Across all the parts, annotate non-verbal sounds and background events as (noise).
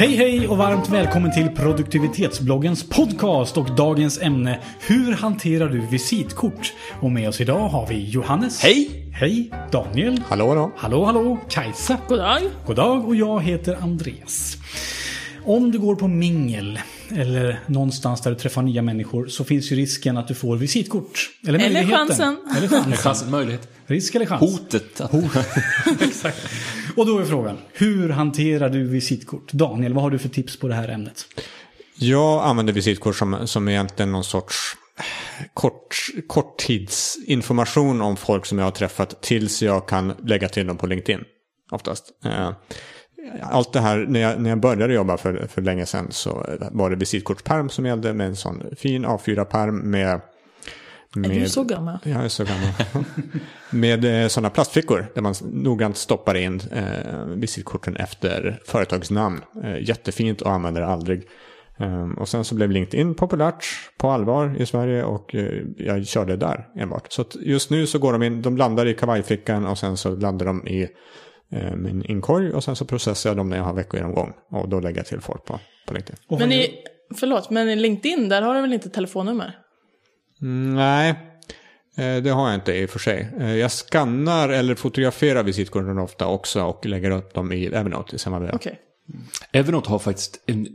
Hej hej och varmt välkommen till produktivitetsbloggens podcast och dagens ämne Hur hanterar du visitkort? Och med oss idag har vi Johannes. Hej! Hej! Daniel. Hallå då. Hallå hallå! Kajsa. God dag. God dag och jag heter Andreas. Om du går på mingel eller någonstans där du träffar nya människor så finns ju risken att du får visitkort. Eller, Eller chansen. Eller chansen. Chansen, möjlighet. Risk eller chans. Hotet. Att... (laughs) Exakt. Och då är frågan, hur hanterar du visitkort? Daniel, vad har du för tips på det här ämnet? Jag använder visitkort som, som egentligen någon sorts kort, korttidsinformation om folk som jag har träffat tills jag kan lägga till dem på LinkedIn. Oftast. Eh, allt det här, när jag, när jag började jobba för, för länge sedan så var det visitkortsperm som gällde med en sån fin A4-perm med med, Är du så gammal? Ja, jag är så gammal. (laughs) med eh, sådana plastfickor där man noggrant stoppar in eh, visitkorten efter företagsnamn. Eh, jättefint och använder det aldrig. Um, och sen så blev LinkedIn populärt på allvar i Sverige och uh, jag körde där enbart. Så just nu så går de in, de landar i kavajfickan och sen så landar de i uh, min inkorg och sen så processar jag dem när jag har veckogenomgång. Och då lägger jag till folk på, på LinkedIn. Men i, förlåt, men i LinkedIn, där har du väl inte telefonnummer? Mm, nej, eh, det har jag inte i och för sig. Eh, Jag skannar eller fotograferar visitkorten ofta också och lägger upp dem i Evernote i samma veva. Okej. Evernote har faktiskt en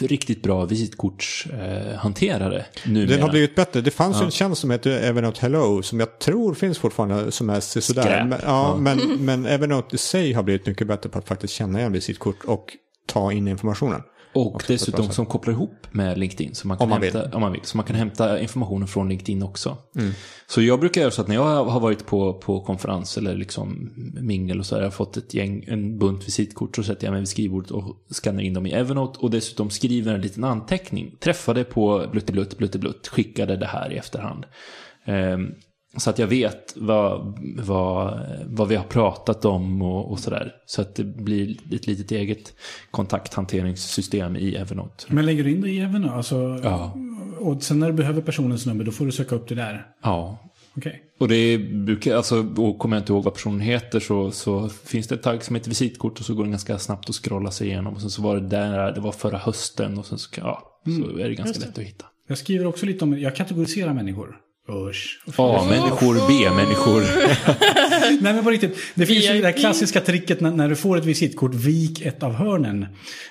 riktigt bra visitkortshanterare numera. Den har blivit bättre. Det fanns ju en tjänst som heter Evernote Hello som jag tror finns fortfarande som är sådär. Men, ja, Men, (laughs) men Evernote i sig har blivit mycket bättre på att faktiskt känna igen visitkort och ta in informationen. Och dessutom som kopplar ihop med LinkedIn. Så man kan Om man vill. hämta, Om man vill. Så man kan hämta informationen från LinkedIn också. Mm. Så jag brukar göra så att när jag har varit på, på konferens eller liksom mingel och så har jag fått ett gäng, en bunt visitkort så sätter jag mig vid skrivbordet och skannar in dem i Evernote och dessutom skriver en liten anteckning. Träffade på blutteblutt, blutteblutt, skickade det här i efterhand. Ehm, så att jag vet vad, vad, vad vi har pratat om och, och sådär. Så att det blir ett litet eget kontakthanteringssystem i Evernote. Men lägger du in det i Evernote? Alltså, Ja. Och sen när du behöver personens nummer, då får du söka upp det där? Ja. Okej. Och det brukar, alltså, och kommer jag inte ihåg vad personen heter så, så finns det ett tagg som heter visitkort och så går det ganska snabbt att scrolla sig igenom. Och sen så var det där, det var förra hösten och sen så, ja, så är det ganska lätt att hitta. Jag skriver också lite om, jag kategoriserar människor. Usch. A-människor, B-människor. (laughs) Nej men på riktigt. Det finns ju det här klassiska tricket när, när du får ett visitkort, vik ett av hörnen.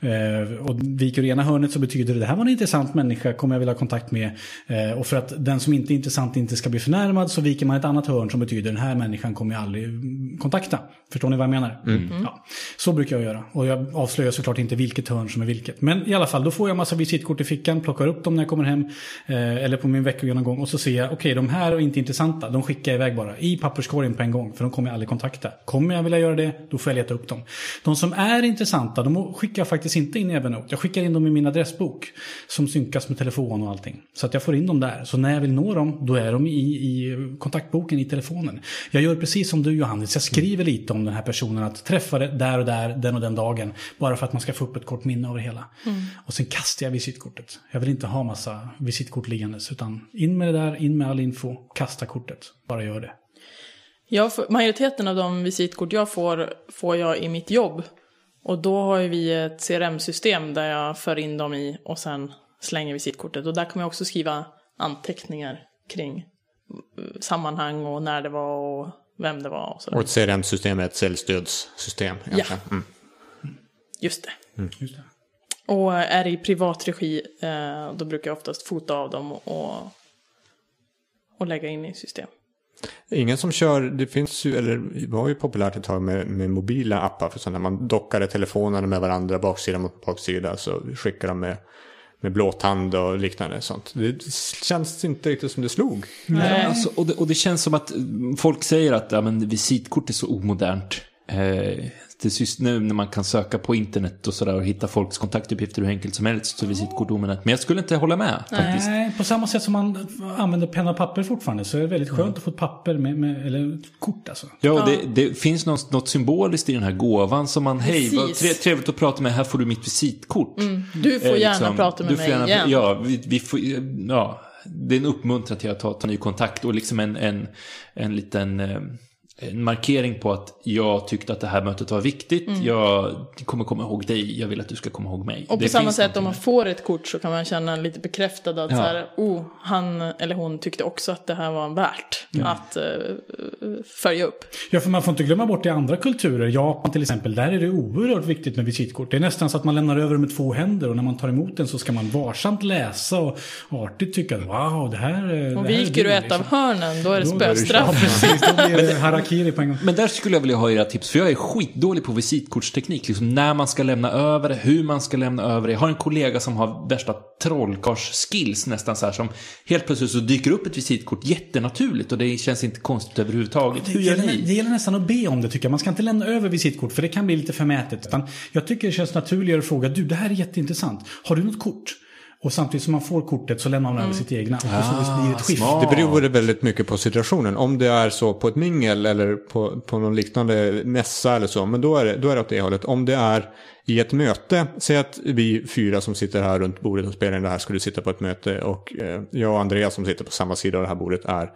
Eh, och viker du ena hörnet så betyder det det här var en intressant människa, kommer jag vilja ha kontakt med. Eh, och för att den som inte är intressant inte ska bli förnärmad så viker man ett annat hörn som betyder den här människan kommer jag aldrig mm, kontakta. Förstår ni vad jag menar? Ja, så brukar jag göra. Och jag avslöjar såklart inte vilket hörn som är vilket. Men i alla fall, då får jag massa visitkort i fickan, plockar upp dem när jag kommer hem. Eh, eller på min veckogenomgång. Och så ser jag, okej de här är inte intressanta, de skickar jag iväg bara. I papperskorgen på en gång, för de kommer jag aldrig kontakta. Kommer jag vilja göra det, då får jag leta upp dem. De som är intressanta, de skickar jag faktiskt inte in i Evernote. Jag skickar in dem i min adressbok. Som synkas med telefon och allting. Så att jag får in dem där. Så när jag vill nå dem, då är de i, i kontaktboken i telefonen. Jag gör precis som du Johannes, jag skriver lite om den här personen. Att träffa det där och där, den och den dagen. Bara för att man ska få upp ett kort minne av det hela. Och sen kastar jag visitkortet. Jag vill inte ha massa visitkort liggandes. Utan in med det där, in med all info, kasta kortet. Bara gör det. Jag får, majoriteten av de visitkort jag får, får jag i mitt jobb. Och då har ju vi ett CRM-system där jag för in dem i och sen slänger visitkortet. Och där kommer jag också skriva anteckningar kring eh, sammanhang och när det var och vem det var och. Och ett CRM-system är ett säljstödssystem. egentligen. Mm. Just det. Just det. Och är det i privat regi, eh, då brukar jag oftast fota av dem och, och lägga in i system. Ingen som kör, det finns ju, eller det var ju populärt ett tag med, med mobila appar för sådana. Man dockade telefonerna med varandra, baksida mot baksida, så skickar de med, med blåtand och liknande sånt. Det känns inte riktigt som det slog. Nej. Alltså, och, det, och det känns som att folk säger att ja, men visitkort är så omodernt. Eh, det just nu när man kan söka på internet och sådär och hitta folks kontaktuppgifter hur enkelt som helst så visitkort. Men jag skulle inte hålla med faktiskt. Nej, på samma sätt som man använder penna och papper fortfarande så är det väldigt skönt att få ett papper med, med eller ett kort alltså. Ja, det, det finns något, något symboliskt i den här gåvan som man, hej, vad tre, trevligt att prata med, här får du mitt visitkort. Du får Eh, gärna liksom, prata med du får mig gärna- igen. Ja, vi, vi får, ja, det är en uppmuntran till att ta, ta ny kontakt och liksom en, en, en liten, eh, en markering på att jag tyckte att det här mötet var viktigt. Jag kommer komma ihåg dig, jag vill att du ska komma ihåg mig. Mm. Och på Det samma sätt om man får ett kort så kan man känna lite bekräftad att Ja. så här, oh, han eller hon tyckte också att det här var värt att eh, följa upp. Ja, för man får inte glömma bort i andra kulturer. Japan till exempel, där är det oerhört viktigt med visitkort. Det är nästan så att man lämnar över med två händer och när man tar emot den så ska man varsamt läsa och artigt tycka att wow, det här... Och det här viker du ett av liksom. hörnen, då är det Då är det spöstraff. (laughs) Harakiri på en gång. Men där skulle jag vilja ha era tips, för jag är skitdålig på visitkortsteknik. Liksom när man ska lämna över det, hur man ska lämna över det. Jag har en kollega som har värsta trollkarls-skills nästan så här som helt plötsligt så dyker upp ett visitkort jättenaturligt och det känns inte konstigt överhuvudtaget. Det Hur gör ni? det gäller nästan att be om det tycker jag. Man ska inte lämna över visitkort för det kan bli lite förmätet. Utan jag tycker det känns naturligare att fråga, du det här är jätteintressant. Har du något kort? Och samtidigt som man får kortet så lämnar man över sitt egna. Och så vis blir det ett. Det beror väldigt mycket på situationen. Om det är så på ett mingel eller på, på någon liknande mässa eller så, men då är, det, då är det åt det hållet. Om det är i ett möte, säg att vi fyra som sitter här runt bordet och spelar in det här skulle sitta på ett möte och eh, jag och Andreas som sitter på samma sida av det här bordet är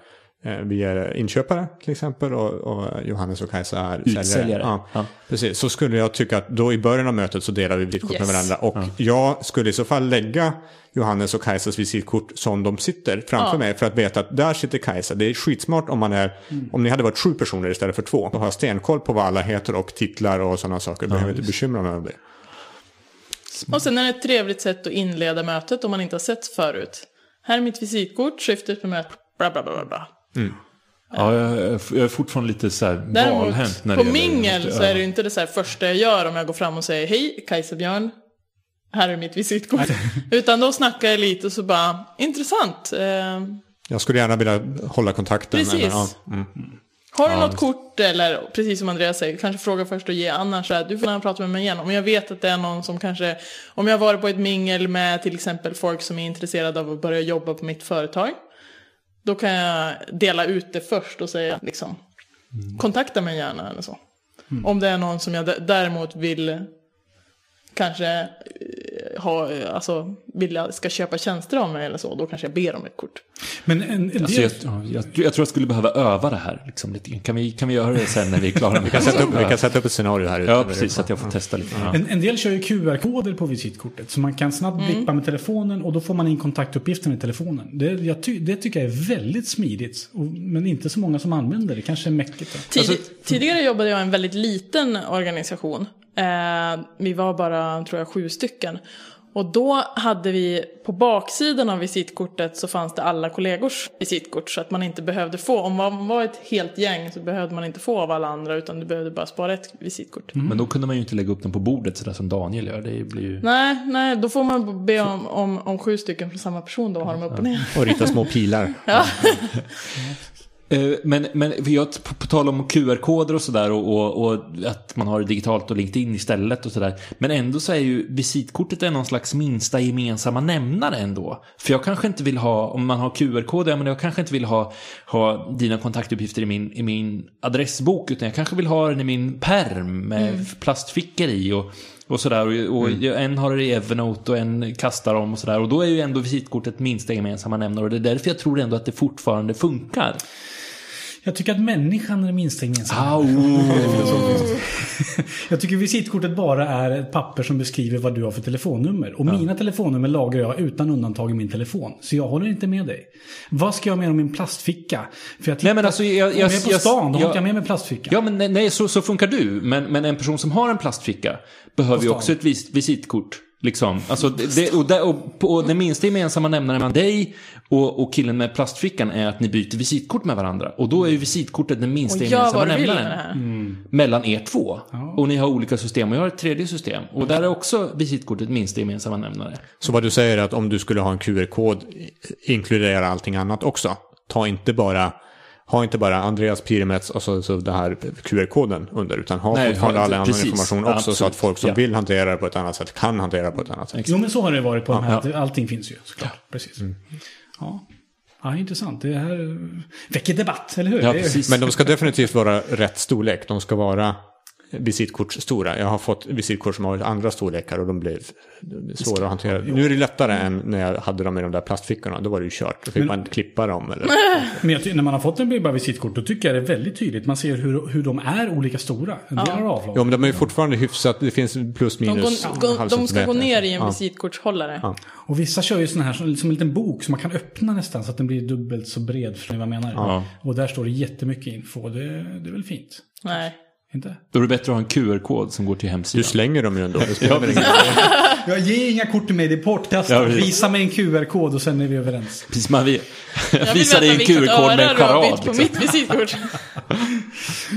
vi är inköpare till exempel och, och Johannes och Kajsa är säljare. Utsäljare. Ja, Ja. Precis, så skulle jag tycka att då i början av mötet så delar vi visitkort med Yes. varandra. Och jag skulle i så fall lägga Johannes och Kajsas visitkort som de sitter framför Ja. mig. För att veta att där sitter Kajsa. Det är skitsmart om man är, om ni hade varit sju personer istället för två. Då har jag stenkoll på vad alla heter och titlar och sådana saker. Behöver inte bekymra mig om det. Och sen är det ett trevligt sätt att inleda mötet om man inte har sett förut. Här är mitt visitkort, syftet med mötet, bla bla bla bla, bla. Ja, jag, är- jag är fortfarande lite så här Däremot, valhänt när på det gäller- mingel så är det ju inte det så här första jag gör om jag går fram och säger hej, Kajsa Björn. Här är mitt visitkort. (laughs) Utan då snackar jag lite och så bara, intressant. Eh, Jag skulle gärna vilja hålla kontakten. Precis. Eller, ja, mm. har du något kort eller, precis som Andreas säger, kanske fråga först och ge, annars så här, du får gärna prata med mig igen. Om jag vet att det är någon som kanske, om jag har varit på ett mingel med till exempel folk som är intresserade av att börja jobba på mitt företag. Då kan jag dela ut det först och säga liksom, kontakta mig gärna eller så. Om det är någon som jag däremot vill kanske ha, alltså, vill jag ska köpa tjänster av mig eller så, då kanske jag ber om ett kort. Men en, en Alltså jag, ja, jag, jag tror jag skulle behöva öva det här. Liksom, lite. Kan, vi, kan vi göra det sen när vi är klara? (laughs) Vi, kan sätta upp, vi kan sätta upp ett scenario här. Ja, precis. Så att jag får testa lite. Ja. en, en del kör ju QR-koder på visitkortet. Så man kan snabbt blippa med telefonen och då får man in kontaktuppgiften i telefonen. Det, jag ty, det tycker jag är väldigt smidigt. Och, men inte så många som använder det. Kanske är mäckigt. Tid, tidigare jobbade jag i en väldigt liten organisation. Eh, vi var bara, tror jag, sju stycken. Och då hade vi, på baksidan av visitkortet så fanns det alla kollegors visitkort. Så att man inte behövde få, om man var ett helt gäng så behövde man inte få av alla andra utan du behövde bara spara ett visitkort. Men då kunde man ju inte lägga upp den på bordet sådär som Daniel gör. Det blir ju... Nej, nej, då får man be om, om, om sju stycken från samma person då har de upp och ner. Och rita små pilar. (laughs) Eh, Men, men för jag, på, på tal om QR-koder och sådär och, och, och att man har det digitalt och LinkedIn istället och sådär. Men ändå så är ju visitkortet är någon slags minsta gemensamma nämnare ändå. För jag kanske inte vill ha, om man har QR-koder, men jag kanske inte vill ha, ha dina kontaktuppgifter i min, i min adressbok. Utan jag kanske vill ha den i min perm med plastfickor i och och sådär. Och, och en har det i Evernote och en kastar dem och sådär. Och då är ju ändå visitkortet minsta gemensamma nämnare. Och det är därför jag tror ändå att det fortfarande funkar. Jag tycker att människan är det minsta gemensamma. (laughs) Jag tycker visitkortet bara är ett papper som beskriver vad du har för telefonnummer. Och mina telefonnummer lagrar jag utan undantag i min telefon. Så jag håller inte med dig. Vad ska jag med om min plastficka? För jag Nej, men alltså, jag- om jag- jag är på jag- stan, då har jag- inte jag med mig plastficka. Ja, men nej, så, så funkar du. Men, men en person som har en plastficka behöver ju också ett vis, visitkort. Liksom. Alltså, det, det, och, där, och, och den minsta gemensamma nämnaren mellan dig och, och killen med plastfickan är att ni byter visitkort med varandra. Och då är ju visitkortet den minsta gemensamma det nämnaren. här. Mellan er två. Och ni har olika system och jag har ett tredje system. Och där är också visitkortet minsta gemensamma nämnare. Så vad du säger är att om du skulle ha en QR-kod, inkludera allting annat också. Ta inte bara, ha inte bara Andreas Pirimets och så, så det här QR-koden under, utan ha Nej, fortfarande all annan information också så Absolut. att folk som Ja. vill hantera det på ett annat sätt kan hantera det på ett annat sätt. Jo men så har det varit på de här. Ja. Allting finns ju såklart. Precis. Mm. Ja. ja, intressant. Det här väcker debatt, eller hur? Ja, precis. Men de ska definitivt vara rätt storlek. De ska vara visitkort stora. Jag har fått visitkort som har varit andra storlekar och de blev svåra att hantera. Nu är det lättare än när jag hade dem i de där plastfickorna. Då var det ju kört. Då fick man klippa dem. Eller... (laughs) Men jag, när man har fått en Bibba visitkort då tycker jag det är väldigt tydligt. Man ser hur, hur de är olika stora. En del har avlånga. Jo, men de är ju fortfarande hyfsat. Det finns plus De, minus. går, en halv gå, de ska gå ner i en Ja. visitkortshållare. Ja. Och vissa kör ju såna här som, som en liten bok som man kan öppna nästan så att den blir dubbelt så bred. För vad jag menar. Ja. Och där står det jättemycket info. Det, det är väl fint? Nej. Inte? Då är det bättre att ha en QR-kod som går till Du hemsidan. slänger dem ju ändå. (laughs) Det spelar Ja, Jag ger inga kort till mig, det är precis. Visa mig en QR-kod och sen är vi överens. Precis, man vi, Jag jag visar dig en veta vilket QR-kod med öra en du har bytt charad. på Liksom. mitt visitkort. (laughs)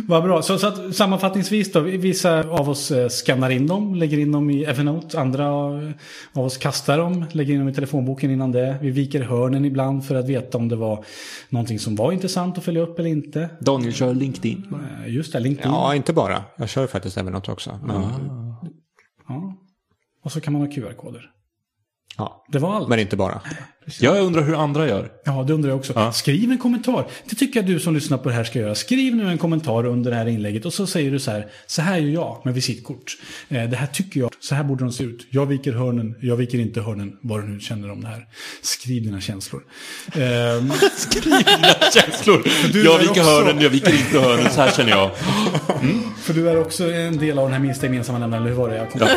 Vad bra. Så, så att, sammanfattningsvis då, vissa av oss eh, skannar in dem, lägger in dem i Evernote. Andra av oss kastar dem, lägger in dem i telefonboken innan det. Vi viker hörnen ibland för att veta om det var någonting som var intressant att följa upp eller inte. Daniel kör LinkedIn. Eh, Just det, LinkedIn. Ja, inte bara. Jag kör faktiskt något också. Men, Ja. Och så kan man ha QR-koder. Ja. Det var allt. men inte bara. Jag undrar hur andra gör. Ja, det undrar jag också. Ja. Skriv en kommentar. Det tycker jag du som lyssnar på det här ska göra. Skriv nu en kommentar under det här inlägget och så säger du så här. Så här gör jag med visitkort. Eh, det här tycker jag. Så här borde de se ut. Jag viker hörnen. Jag viker inte hörnen. Vad du nu känner om det här. Skriv dina känslor. Ehm, (laughs) Känslor. du Jag är viker också- hörnen, jag viker inte hörnen. Så här känner jag. för du är också en del av den här minsta gemensamma nämnaren. eller Hur var det? Jag Ja.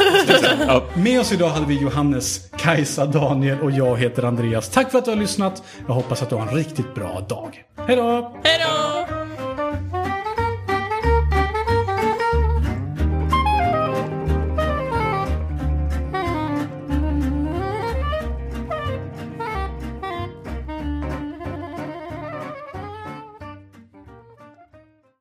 Ja. Med oss idag hade vi Johannes, Kajsa, Daniel och jag heter Andreas. Tack för att du har lyssnat. Jag hoppas att du har en riktigt bra dag. Hej då! Hej då!